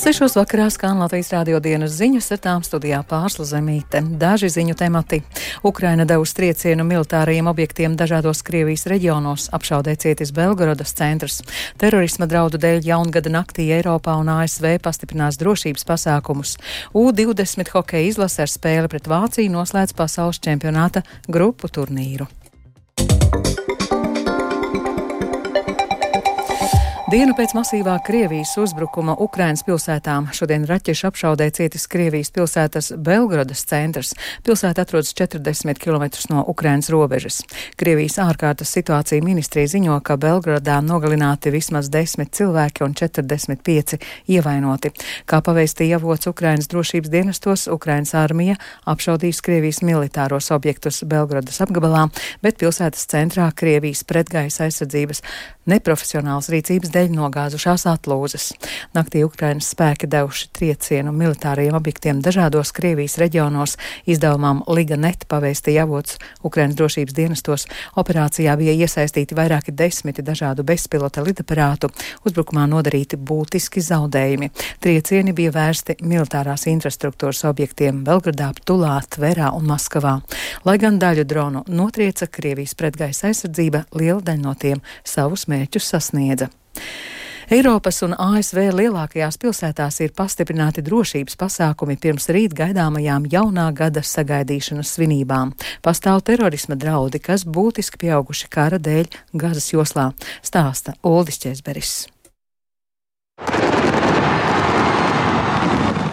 Sešos vakarā skan Latvijas rādio dienas ziņas, ar tām studijā pārsla zemīte. Daži ziņu temati. Ukraina devusi triecienu militārajiem objektiem dažādos Krievijas reģionos, apšaudē cietis Belgorodas centrs. Terorisma draudu dēļ jaungada naktī Eiropā un ASV pastiprinās drošības pasākumus. U-20 hokeja izlase ar spēli pret Vāciju noslēdz pasaules čempionāta grupu turnīru. Dienu pēc masīvā Krievijas uzbrukuma Ukrainas pilsētām šodien raķešu apšaudē cietis Krievijas pilsētas Belgradas centrs. Pilsēta atrodas 40 km no Ukrainas robežas. Krievijas ārkārtas situācija ministrija ziņo, ka Belgradā nogalināti vismaz 10 cilvēki un 45 ievainoti. Kā paveistīja avots Ukrainas drošības dienestos, Ukrainas armija apšaudījis Krievijas militāros objektus Belgradas apgabalā, bet pilsētas centrā Krievijas pretgaisa aizsardzības neprofesionāls rīcības dēļ nogāzušās atlūzas. Naktī Ukrainas spēki devuši triecienu militāriem objektiem dažādos Krievijas reģionos. Izdevumam Liga Net pavēstīja avots Ukrainas drošības dienestos. Operācijā bija iesaistīti vairāki desmiti dažādu bezpilota lidaparātu. Uzbrukumā nodarīti būtiski zaudējumi. Triecieni bija vērsti militārās infrastruktūras objektiem Belgradā, Tulā, Tverā un Maskavā. Lai gan daļu dronu notrieca Krievijas pretgaisa aizsardzība, liela daļa no tiem savus mērķus sasniedza. Eiropas un ASV lielākajās pilsētās ir pastiprināti drošības pasākumi pirms rīt gaidāmajām jaunā gada sagaidīšanas svinībām. Pastāv terorisma draudi, kas būtiski pieauguši kara dēļ Gazas joslā, stāsta Uldis Česberis.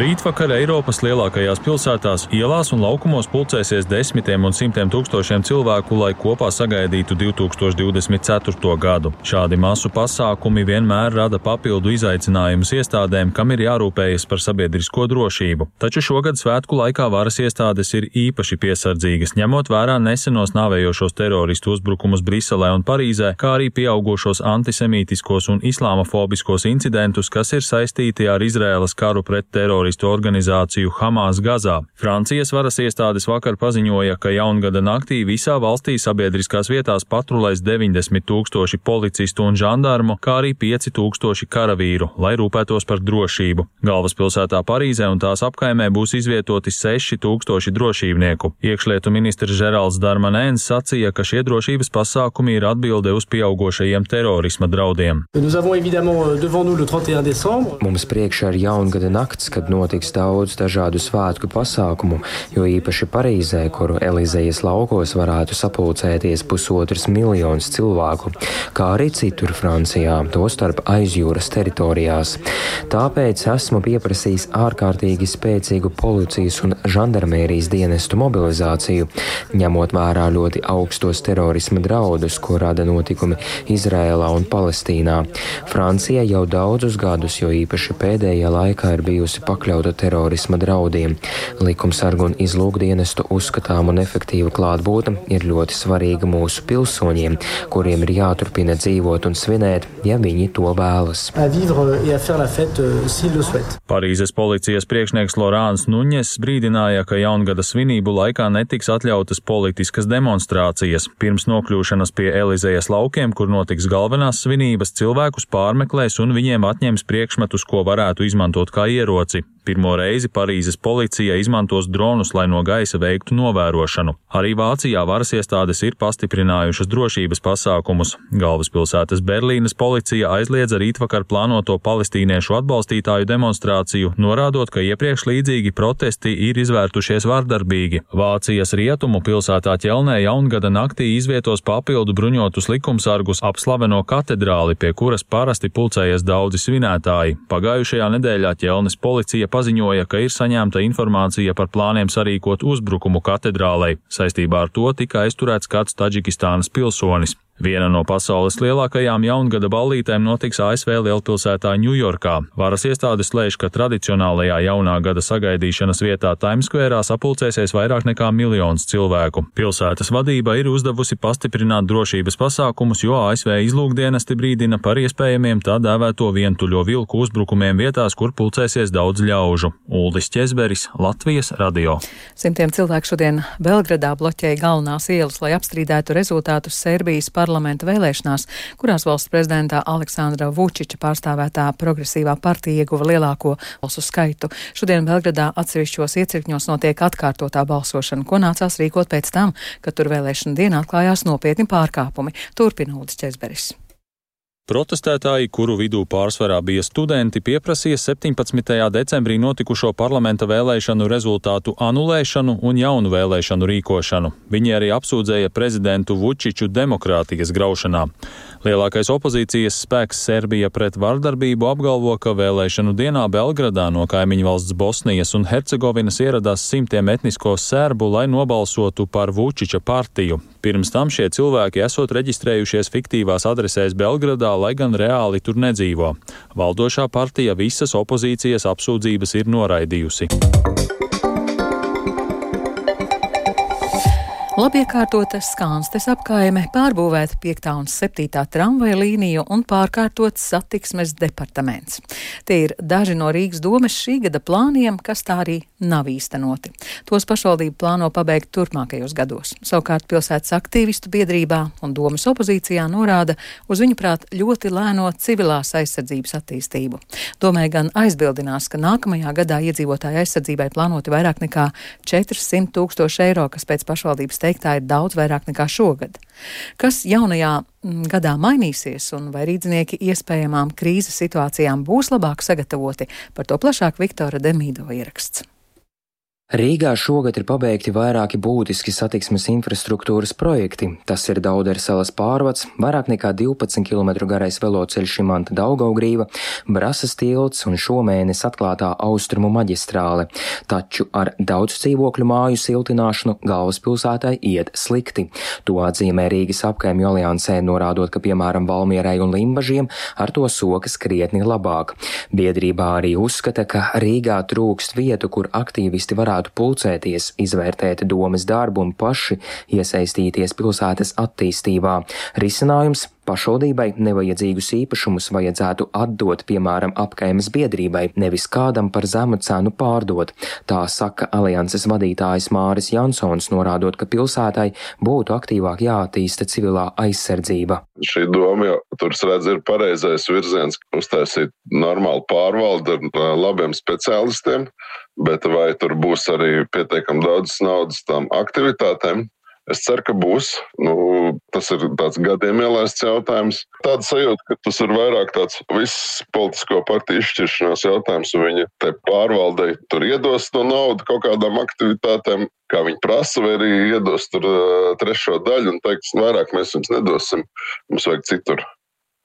Rītvakar Eiropas lielākajās pilsētās, ielās un laukumos pulcēsies desmitiem un simtiem tūkstošiem cilvēku, lai kopā sagaidītu 2024. gadu. Šādi masu pasākumi vienmēr rada papildu izaicinājumus iestādēm, kam ir jārūpējas par sabiedrisko drošību. Taču šogad svētku laikā varas iestādes ir īpaši piesardzīgas, ņemot vērā nesenos nāvējošos teroristu uzbrukumus Briselē un Parīzē, kā arī pieaugušos antisemītiskos un islāmofobiskos incidentus, kas ir saistīti ar Izraēlas karu pret terorismu teroristu organizāciju Hamas Gazā. Francijas varas iestādes vakar paziņoja, ka jaungada naktī visā valstī sabiedriskās vietās patrulēs 90 tūkstoši policistu un žandarmu, kā arī 5 tūkstoši karavīru, lai rūpētos par drošību. Galvaspilsētā Parīzē un tās apkaimē būs izvietoti 6 tūkstoši drošībnieku. Iekšlietu ministrs Žerāls Darmanēns sacīja, ka šie drošības pasākumi ir atbilde uz pieaugošajiem terorisma draudiem. Mums priekšā ir jaungada nakts, kad notiks daudz dažādu svētku pasākumu, jo īpaši Parīzē, kuru Elizejas laukos varētu sapulcēties pusotrs miljons cilvēku, kā arī citur Francijā, tostarp aizjūras teritorijās. Tāpēc esmu pieprasījis ārkārtīgi spēcīgu policijas un žandarmērijas dienestu mobilizāciju, ņemot vērā ļoti augstos terorisma draudus, ko rada notikumi Izrēlā un Palestīnā. Francija jau daudzus gadus, jo īpaši pēdējā laikā ir bijusi pakāpena pakļauta terorisma draudiem. Likumsargu un izlūkdienestu uzskatām un efektīva klātbūtne ir ļoti svarīga mūsu pilsoņiem, kuriem ir jāturpina dzīvot un svinēt, ja viņi to vēlas. Parīzes policijas priekšnieks Lorāns Nuņes brīdināja, ka jaungada svinību laikā netiks atļautas politiskas demonstrācijas. Pirms nokļūšanas pie Elizejas laukiem, kur notiks galvenās svinības, cilvēkus pārmeklēs un viņiem atņems priekšmetus, ko varētu izmantot kā ieroci. Pirmo reizi Parīzes policija izmantos dronus, lai no gaisa veiktu novērošanu. Arī Vācijā varas iestādes ir pastiprinājušas drošības pasākumus. Galvaspilsētas Berlīnes policija aizliedza rītvakar plānoto palestīniešu atbalstītāju demonstrāciju, norādot, ka iepriekš līdzīgi protesti ir izvērtušies vardarbīgi. Vācijas rietumu pilsētā ķelnē jaungada naktī izvietos papildu bruņotus likumsargus ap slaveno katedrāli, pie kuras parasti pulcējies daudzi svinētāji. Pagājušajā nedēļā ķelnes policija paziņoja, ka ir saņemta informācija par plāniem sarīkot uzbrukumu katedrālei. Saistībā ar to tika aizturēts kāds Taģikistānas pilsonis. Viena no pasaules lielākajām jaungada ballītēm notiks ASV lielpilsētā Ņujorkā. Varas iestādes lēš, ka tradicionālajā jaunā gada sagaidīšanas vietā Times Square sapulcēsies vairāk nekā miljons cilvēku. Pilsētas vadība ir uzdevusi pastiprināt drošības pasākumus, jo ASV izlūkdienesti brīdina par iespējamiem tā dēvēto vientuļo vilku uzbrukumiem vietās, kur pulcēsies daudz ļaužu. Uldis Česberis, Latvijas radio. Simtiem cilvēku šodien Belgradā bloķēja galvenās ielas, lai apstrīdētu rezultātus Serbijas parlamentā parlamenta vēlēšanās, kurās valsts prezidentā Aleksandra Vučiča pārstāvētā progresīvā partija ieguva lielāko balsu skaitu. Šodien Belgradā atsevišķos iecirkņos notiek atkārtotā balsošana, ko nācās rīkot pēc tam, kad tur vēlēšana dienā atklājās nopietni pārkāpumi. Turpina Udis Česberis. Protestētāji, kuru vidū pārsvarā bija studenti, pieprasīja 17. decembrī notikušo parlamenta vēlēšanu rezultātu anulēšanu un jaunu vēlēšanu rīkošanu. Viņi arī apsūdzēja prezidentu Vučiču demokrātijas graušanā. Lielākais opozīcijas spēks Serbija pret vardarbību apgalvo, ka vēlēšanu dienā Belgradā no kaimiņu valsts Bosnijas un Hercegovinas ieradās simtiem etnisko serbu, lai nobalsotu par Vučiča partiju. Pirms tam šie cilvēki esot reģistrējušies fiktīvās adresēs Belgradā, lai gan reāli tur nedzīvo. Valdošā partija visas opozīcijas apsūdzības ir noraidījusi. Labiekārtota Skānstes apkaime, pārbūvēta 5. un 7. tramvaja līnija un pārkārtots satiksmes departaments. Tie ir daži no Rīgas domes šī gada plāniem, kas tā arī nav īstenoti. Tos pašvaldība plāno pabeigt turpmākajos gados. Savukārt pilsētas aktīvistu biedrībā un domas opozīcijā norāda uz viņu prāt ļoti lēno civilās aizsardzības attīstību. Domē gan aizbildinās, ka nākamajā gadā iedzīvotāju aizsardzībai plānoti vairāk nekā 400 tūkstoši eiro, kas pēc pašvaldības teikt teiktā ir daudz vairāk nekā šogad. Kas jaunajā mm, gadā mainīsies un vai rīdzinieki iespējamām krīzes situācijām būs labāk sagatavoti, par to plašāk Viktora Demīdo ieraksts. Rīgā šogad ir pabeigti vairāki būtiski satiksmes infrastruktūras projekti. Tas ir Dauderes salas pārvads, vairāk nekā 12 km garais veloceļš Imanta Daugaugrīva, Brasas tilts un šomēnes atklātā austrumu maģistrāle. Taču ar daudz dzīvokļu māju siltināšanu galvaspilsētai iet slikti. To atzīmē Rīgas apkaimju aliansē, norādot, ka piemēram Valmierai un Limbažiem ar to sokas krietni labāk. Biedrībā arī uzskata, ka Rīgā trūkst vietu, kur aktīvisti varētu varētu pulcēties, izvērtēt domas darbu un paši iesaistīties pilsētas attīstībā. Risinājums Pašvaldībai nevajadzīgus īpašumus vajadzētu atdot, piemēram, apkaimes biedrībai, nevis kādam par zemu cenu pārdot. Tā saka alianses vadītājs Māris Jansons, norādot, ka pilsētai būtu aktīvāk jāattīsta civilā aizsardzība. Šī doma jau tur redz ir pareizais virziens, uztaisīt normālu pārvaldu ar labiem speciālistiem, bet vai tur būs arī pietiekami daudz naudas tām aktivitātēm, Es ceru, ka būs. Nu, tas ir tāds gadiem ielaists jautājums. Tāda sajūta, ka tas ir vairāk tāds viss politisko partiju izšķiršanās jautājums, un viņi te pārvaldei tur iedos to naudu kaut kādām aktivitātēm, kā viņi prasa, vai arī iedos tur uh, trešo daļu un teiks, vairāk mēs jums nedosim, mums vajag citur.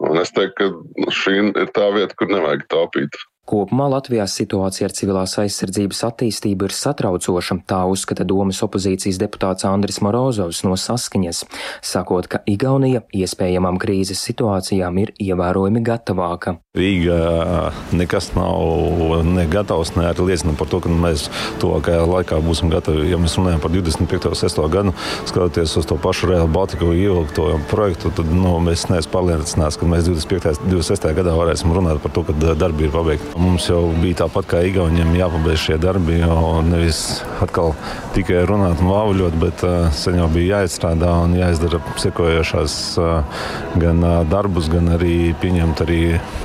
Un es teiktu, ka šī ir tā vieta, kur nevajag taupīt. Kopumā Latvijā situācija ar civilās aizsardzības attīstību ir satraucoša, tā uzskata domas opozīcijas deputāts Andris Morozovs no saskaņas, sakot, ka Igaunija iespējamām krīzes situācijām ir ievērojami gatavāka. Rīga nekas nav ne gatavs, ne arī liecina par to, ka mēs tuvākajā laikā būsim gatavi. Ja mēs runājam par 25. un 6. gadu, skatoties uz to pašu Real Baltiku ievilkto projektu, tad nu, mēs neesam pārliecināti, ka mēs 25. un 26. gadā varēsim runāt par to, ka darbi ir pabeigti. Mums jau bija tāpat kā Igauniem jāpabeidz šie darbi, jo nevis atkal tikai runāt un vāvuļot, bet uh, sen jau bija jāizstrādā un jāizdara sekojošās uh, gan uh, darbus, gan arī pieņemt arī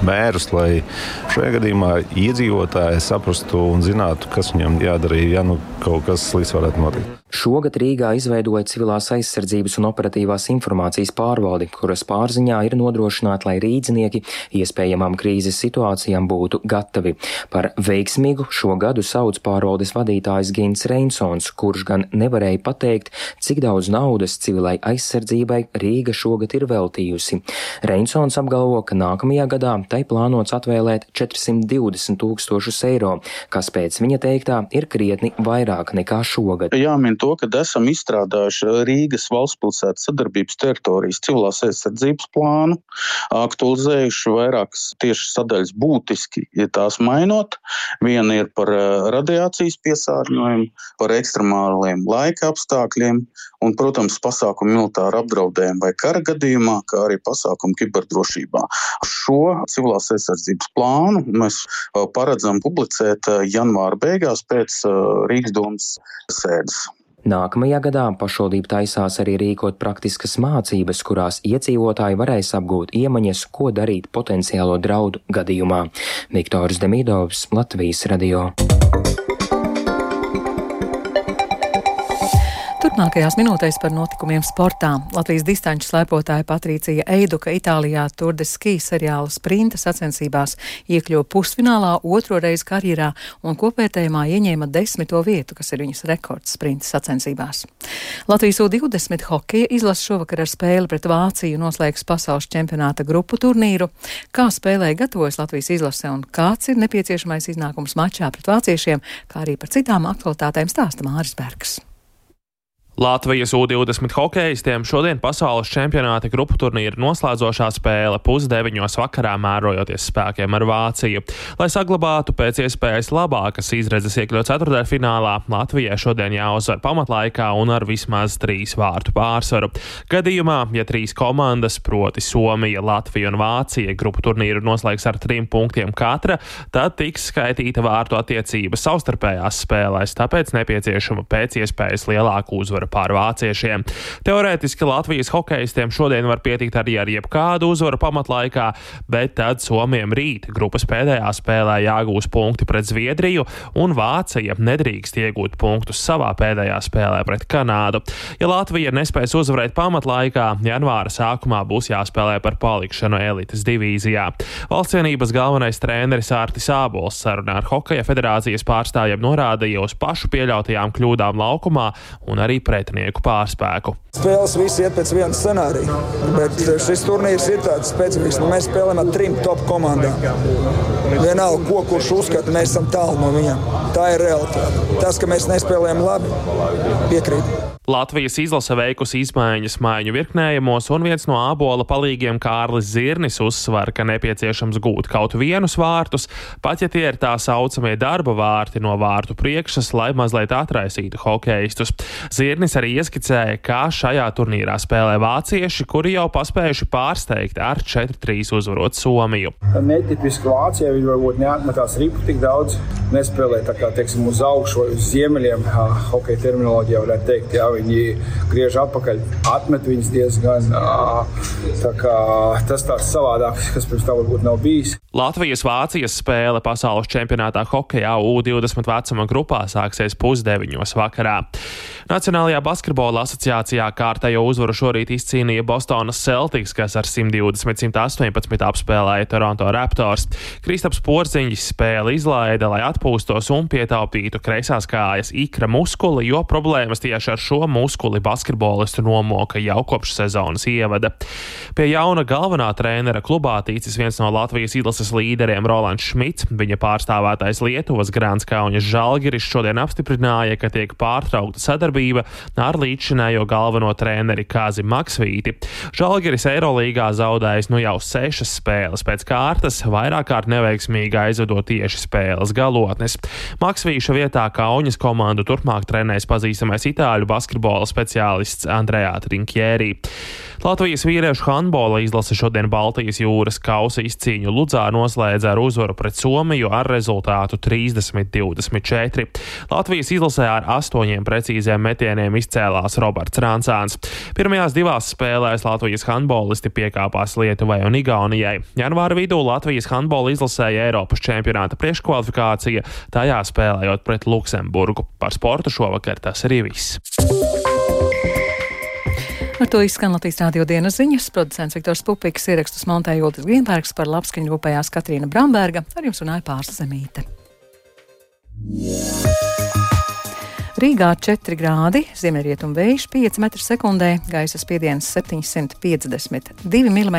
mērus, lai šajā gadījumā iedzīvotāji saprastu un zinātu, kas viņam jādara, ja nu kaut kas slikts varētu notikt. Šogad Rīgā izveidoja civilās aizsardzības un operatīvās informācijas pārvaldi, kuras pārziņā ir nodrošināt, lai rīdzinieki iespējamām krīzes situācijām būtu gatavi. Par veiksmīgu šo gadu sauc pārvaldes vadītājs Gins Reinsons, kurš gan nevarēja pateikt, cik daudz naudas civilai aizsardzībai Rīga šogad ir veltījusi. Reinsons apgalvo, ka nākamajā gadā tai plānots atvēlēt 420 tūkstošus eiro, kas pēc viņa teiktā ir krietni vairāk nekā šogad. Jāmin to, ka esam izstrādājuši Rīgas valstspilsētas sadarbības teritorijas civilās aizsardzības plānu, aktualizējuši vairākas tieši sadaļas būtiski, tās mainot. Viena ir par eh, radiācijas piesārņojumu, par ekstremāliem laika apstākļiem un, protams, pasākumu militāru apdraudējumu vai kara gadījumā, kā arī pasākumu kiberdrošībā. Šo civilās aizsardzības plānu mēs eh, paredzam publicēt eh, janvāra beigās pēc Rīgas domas sēdes. Nākamajā gadā pašvaldība taisās arī rīkot praktiskas mācības, kurās iedzīvotāji varēs apgūt iemaņas, ko darīt potenciālo draudu gadījumā. Viktors Demidovs, Latvijas radio. Turpmākajās minūtēs par notikumiem sportā. Latvijas distanču slēpotāja Patricija Eiduka Itālijā Tour de Ski seriāla sprinta sacensībās iekļuva pusfinālā otro reizi karjerā un kopvērtējumā ieņēma desmito vietu, kas ir viņas rekords sprinta sacensībās. Latvijas U20 hokeja izlasa šovakar ar spēli pret Vāciju noslēgs pasaules čempionāta grupu turnīru. Kā spēlē gatavojas Latvijas izlase un kāds ir nepieciešamais iznākums mačā pret vāciešiem, kā arī par citām aktualitātēm stāsta Māris Bergs. Latvijas U-20 hokeistiem šodien pasaules čempionāta grupu turnīra noslēdzošā spēle pusdeviņos vakarā mērojoties spēkiem ar Vāciju. Lai saglabātu pēc iespējas labākas izredzes iekļūt ceturtdaļfinālā, Latvijai šodien jāuzvar pamatlaikā un ar vismaz trīs vārtu pārsvaru. Gadījumā, ja trīs komandas, proti Somija, Latvija un Vācija, grupu turnīru noslēgs ar trim punktiem katra, tad tiks skaitīta vārtu attiecība savstarpējās spēlēs, tāpēc nepieciešama pēc iespējas lielāka uzvara pār vāciešiem. Teorētiski Latvijas hokeistiem šodien var pietikt arī ar jebkādu uzvaru pamatlaikā, bet tad Somijam rīt grupas pēdējā spēlē jāgūs punkti pret Zviedriju, un Vācija nedrīkst iegūt punktus savā pēdējā spēlē pret Kanādu. Ja Latvija nespēs uzvarēt pamatlaikā, janvāra sākumā būs jāspēlē par palikšanu elites divīzijā. Valstsienības galvenais treneris Ārtis Ābols sarunā ar Hokeja federācijas pārstāvjiem norādīja uz pašu pieļautajām kļūdām laukumā un arī pretinieku pārspēku. Spēles visi iet pēc viena scenārija, bet šis turnīrs ir tāds specifisks. Nu, mēs spēlējam ar trim top komandām. Vienalga, ko kurš uzskata, mēs esam tālu no viņiem. Tā ir realitāte. Tas, ka mēs nespēlējam labi, piekrīt. Latvijas izlase veikusi izmaiņas maiņu virknējumos, un viens no ābola palīgiem Kārlis Zirnis uzsver, ka nepieciešams gūt kaut vienus vārtus, pat ja tie ir tā saucamie darba vārti no vārtu priekšas, lai mazliet atraisītu hokeistus. Zirnis arī ieskicēja, kā šajā turnīrā spēlē vācieši, kuri jau paspējuši pārsteigt ar 4-3 uzvarot Somiju. Netipiski Vācijai viņi varbūt neatmetās ripu tik daudz, nespēlē tā kā, teiksim, uz augšu vai uz ziemeļiem, hokeja terminoloģijā varētu teikt. Jā, viņi griež atpakaļ, atmet viņus diezgan. Tā kā, tas tāds savādāks, kas pirms tam varbūt nav bijis. Latvijas-Vācijas spēle pasaules čempionātā hokeja U20 vecuma grupā sāksies pusdeviņos vakarā. Nacionālajā basketbola asociācijā kārtējo uzvaru šorīt izcīnīja Bostonas Celtics, kas ar 120-118 apspēlēja Toronto Raptors. Kristaps Porziņš spēli izlaida, lai atpūstos un pietaupītu kreisās kājas ikra muskuli, jo problēmas tieši ar šo muskuli basketbolistu nomoka jau kopš sezonas ievada. Pie jauna galvenā trenera klubā ticis viens no Latvijas izlases līderiem Rolands Šmits. Viņa pārstāvētais Lietuvas Grāns Kaunis Žalgiris šodien apstiprināja, ka tiek pārtraukta sadarbība ar līdzšinējo galveno treneri Kāzi Maksvīti. Žalgiris Eirolīgā zaudējis nu jau sešas spēles pēc kārtas, vairāk kārt neveiksmīgi aizvedot tieši spēles galotnes. Maksvīša vietā Kauņas komandu turpmāk trenēs pazīstamais itāļu basketbola speciālists Andrejā Trinkjērī. Latvijas vīriešu handbola izlase šodien Baltijas jūras kausa izcīņu Ludzā noslēdza ar uzvaru pret Somiju ar rezultātu 30-24. Latvijas izlasē ar astoņiem precīziem metieniem izcēlās Roberts Rāncāns. Pirmajās divās spēlēs Latvijas handbolisti piekāpās Lietuvai un Igaunijai. Janvāra vidū Latvijas handbola izlasēja Eiropas čempionāta priekškvalifikācija, tajā spēlējot pret Luksemburgu. Par sportu šovakar tas arī viss. Ar to izskan Latvijas rādio dienas ziņas. Producents Viktors Pupiks ierakstus montēja Jūtas Grīnbergs par labskaņu rūpējās Katrīna Bramberga. Ar jums runāja Pārsla Zemīte. Rīgā 4 grādi, ziemeļrietumu vējš 5 m2, gaisa spiediens 752 mm,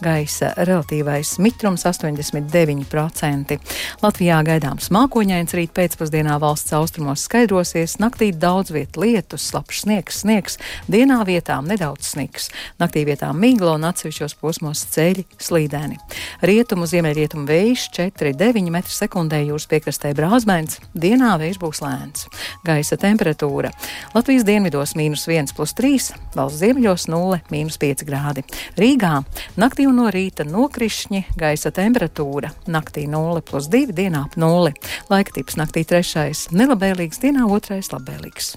gaisa relatīvais mitrums 89%. Latvijā gaidāms mākoņains rīt pēcpusdienā valsts austrumos skaidrosies, naktī daudz viet lietus, slapjš sniegs, sniegs, dienā vietām nedaudz sniegs, naktī vietām migla un atsevišķos posmos ceļi slīdēni. Rietumu ziemeļrietumu vējš 4,9 m2 jūras piekrastē brāzmēns, dienā vējš būs lēns. Gaisa gaisa temperatūra. Latvijas dienvidos - mīnus 1, plus 3, valsts ziemeļos - 0, mīnus 5 grādi. Rīgā naktī un no rīta nokrišņi, gaisa temperatūra - naktī 0, plus 2, dienā ap 0. Laika tips naktī 3, nelabēlīgs, dienā 2 labēlīgs.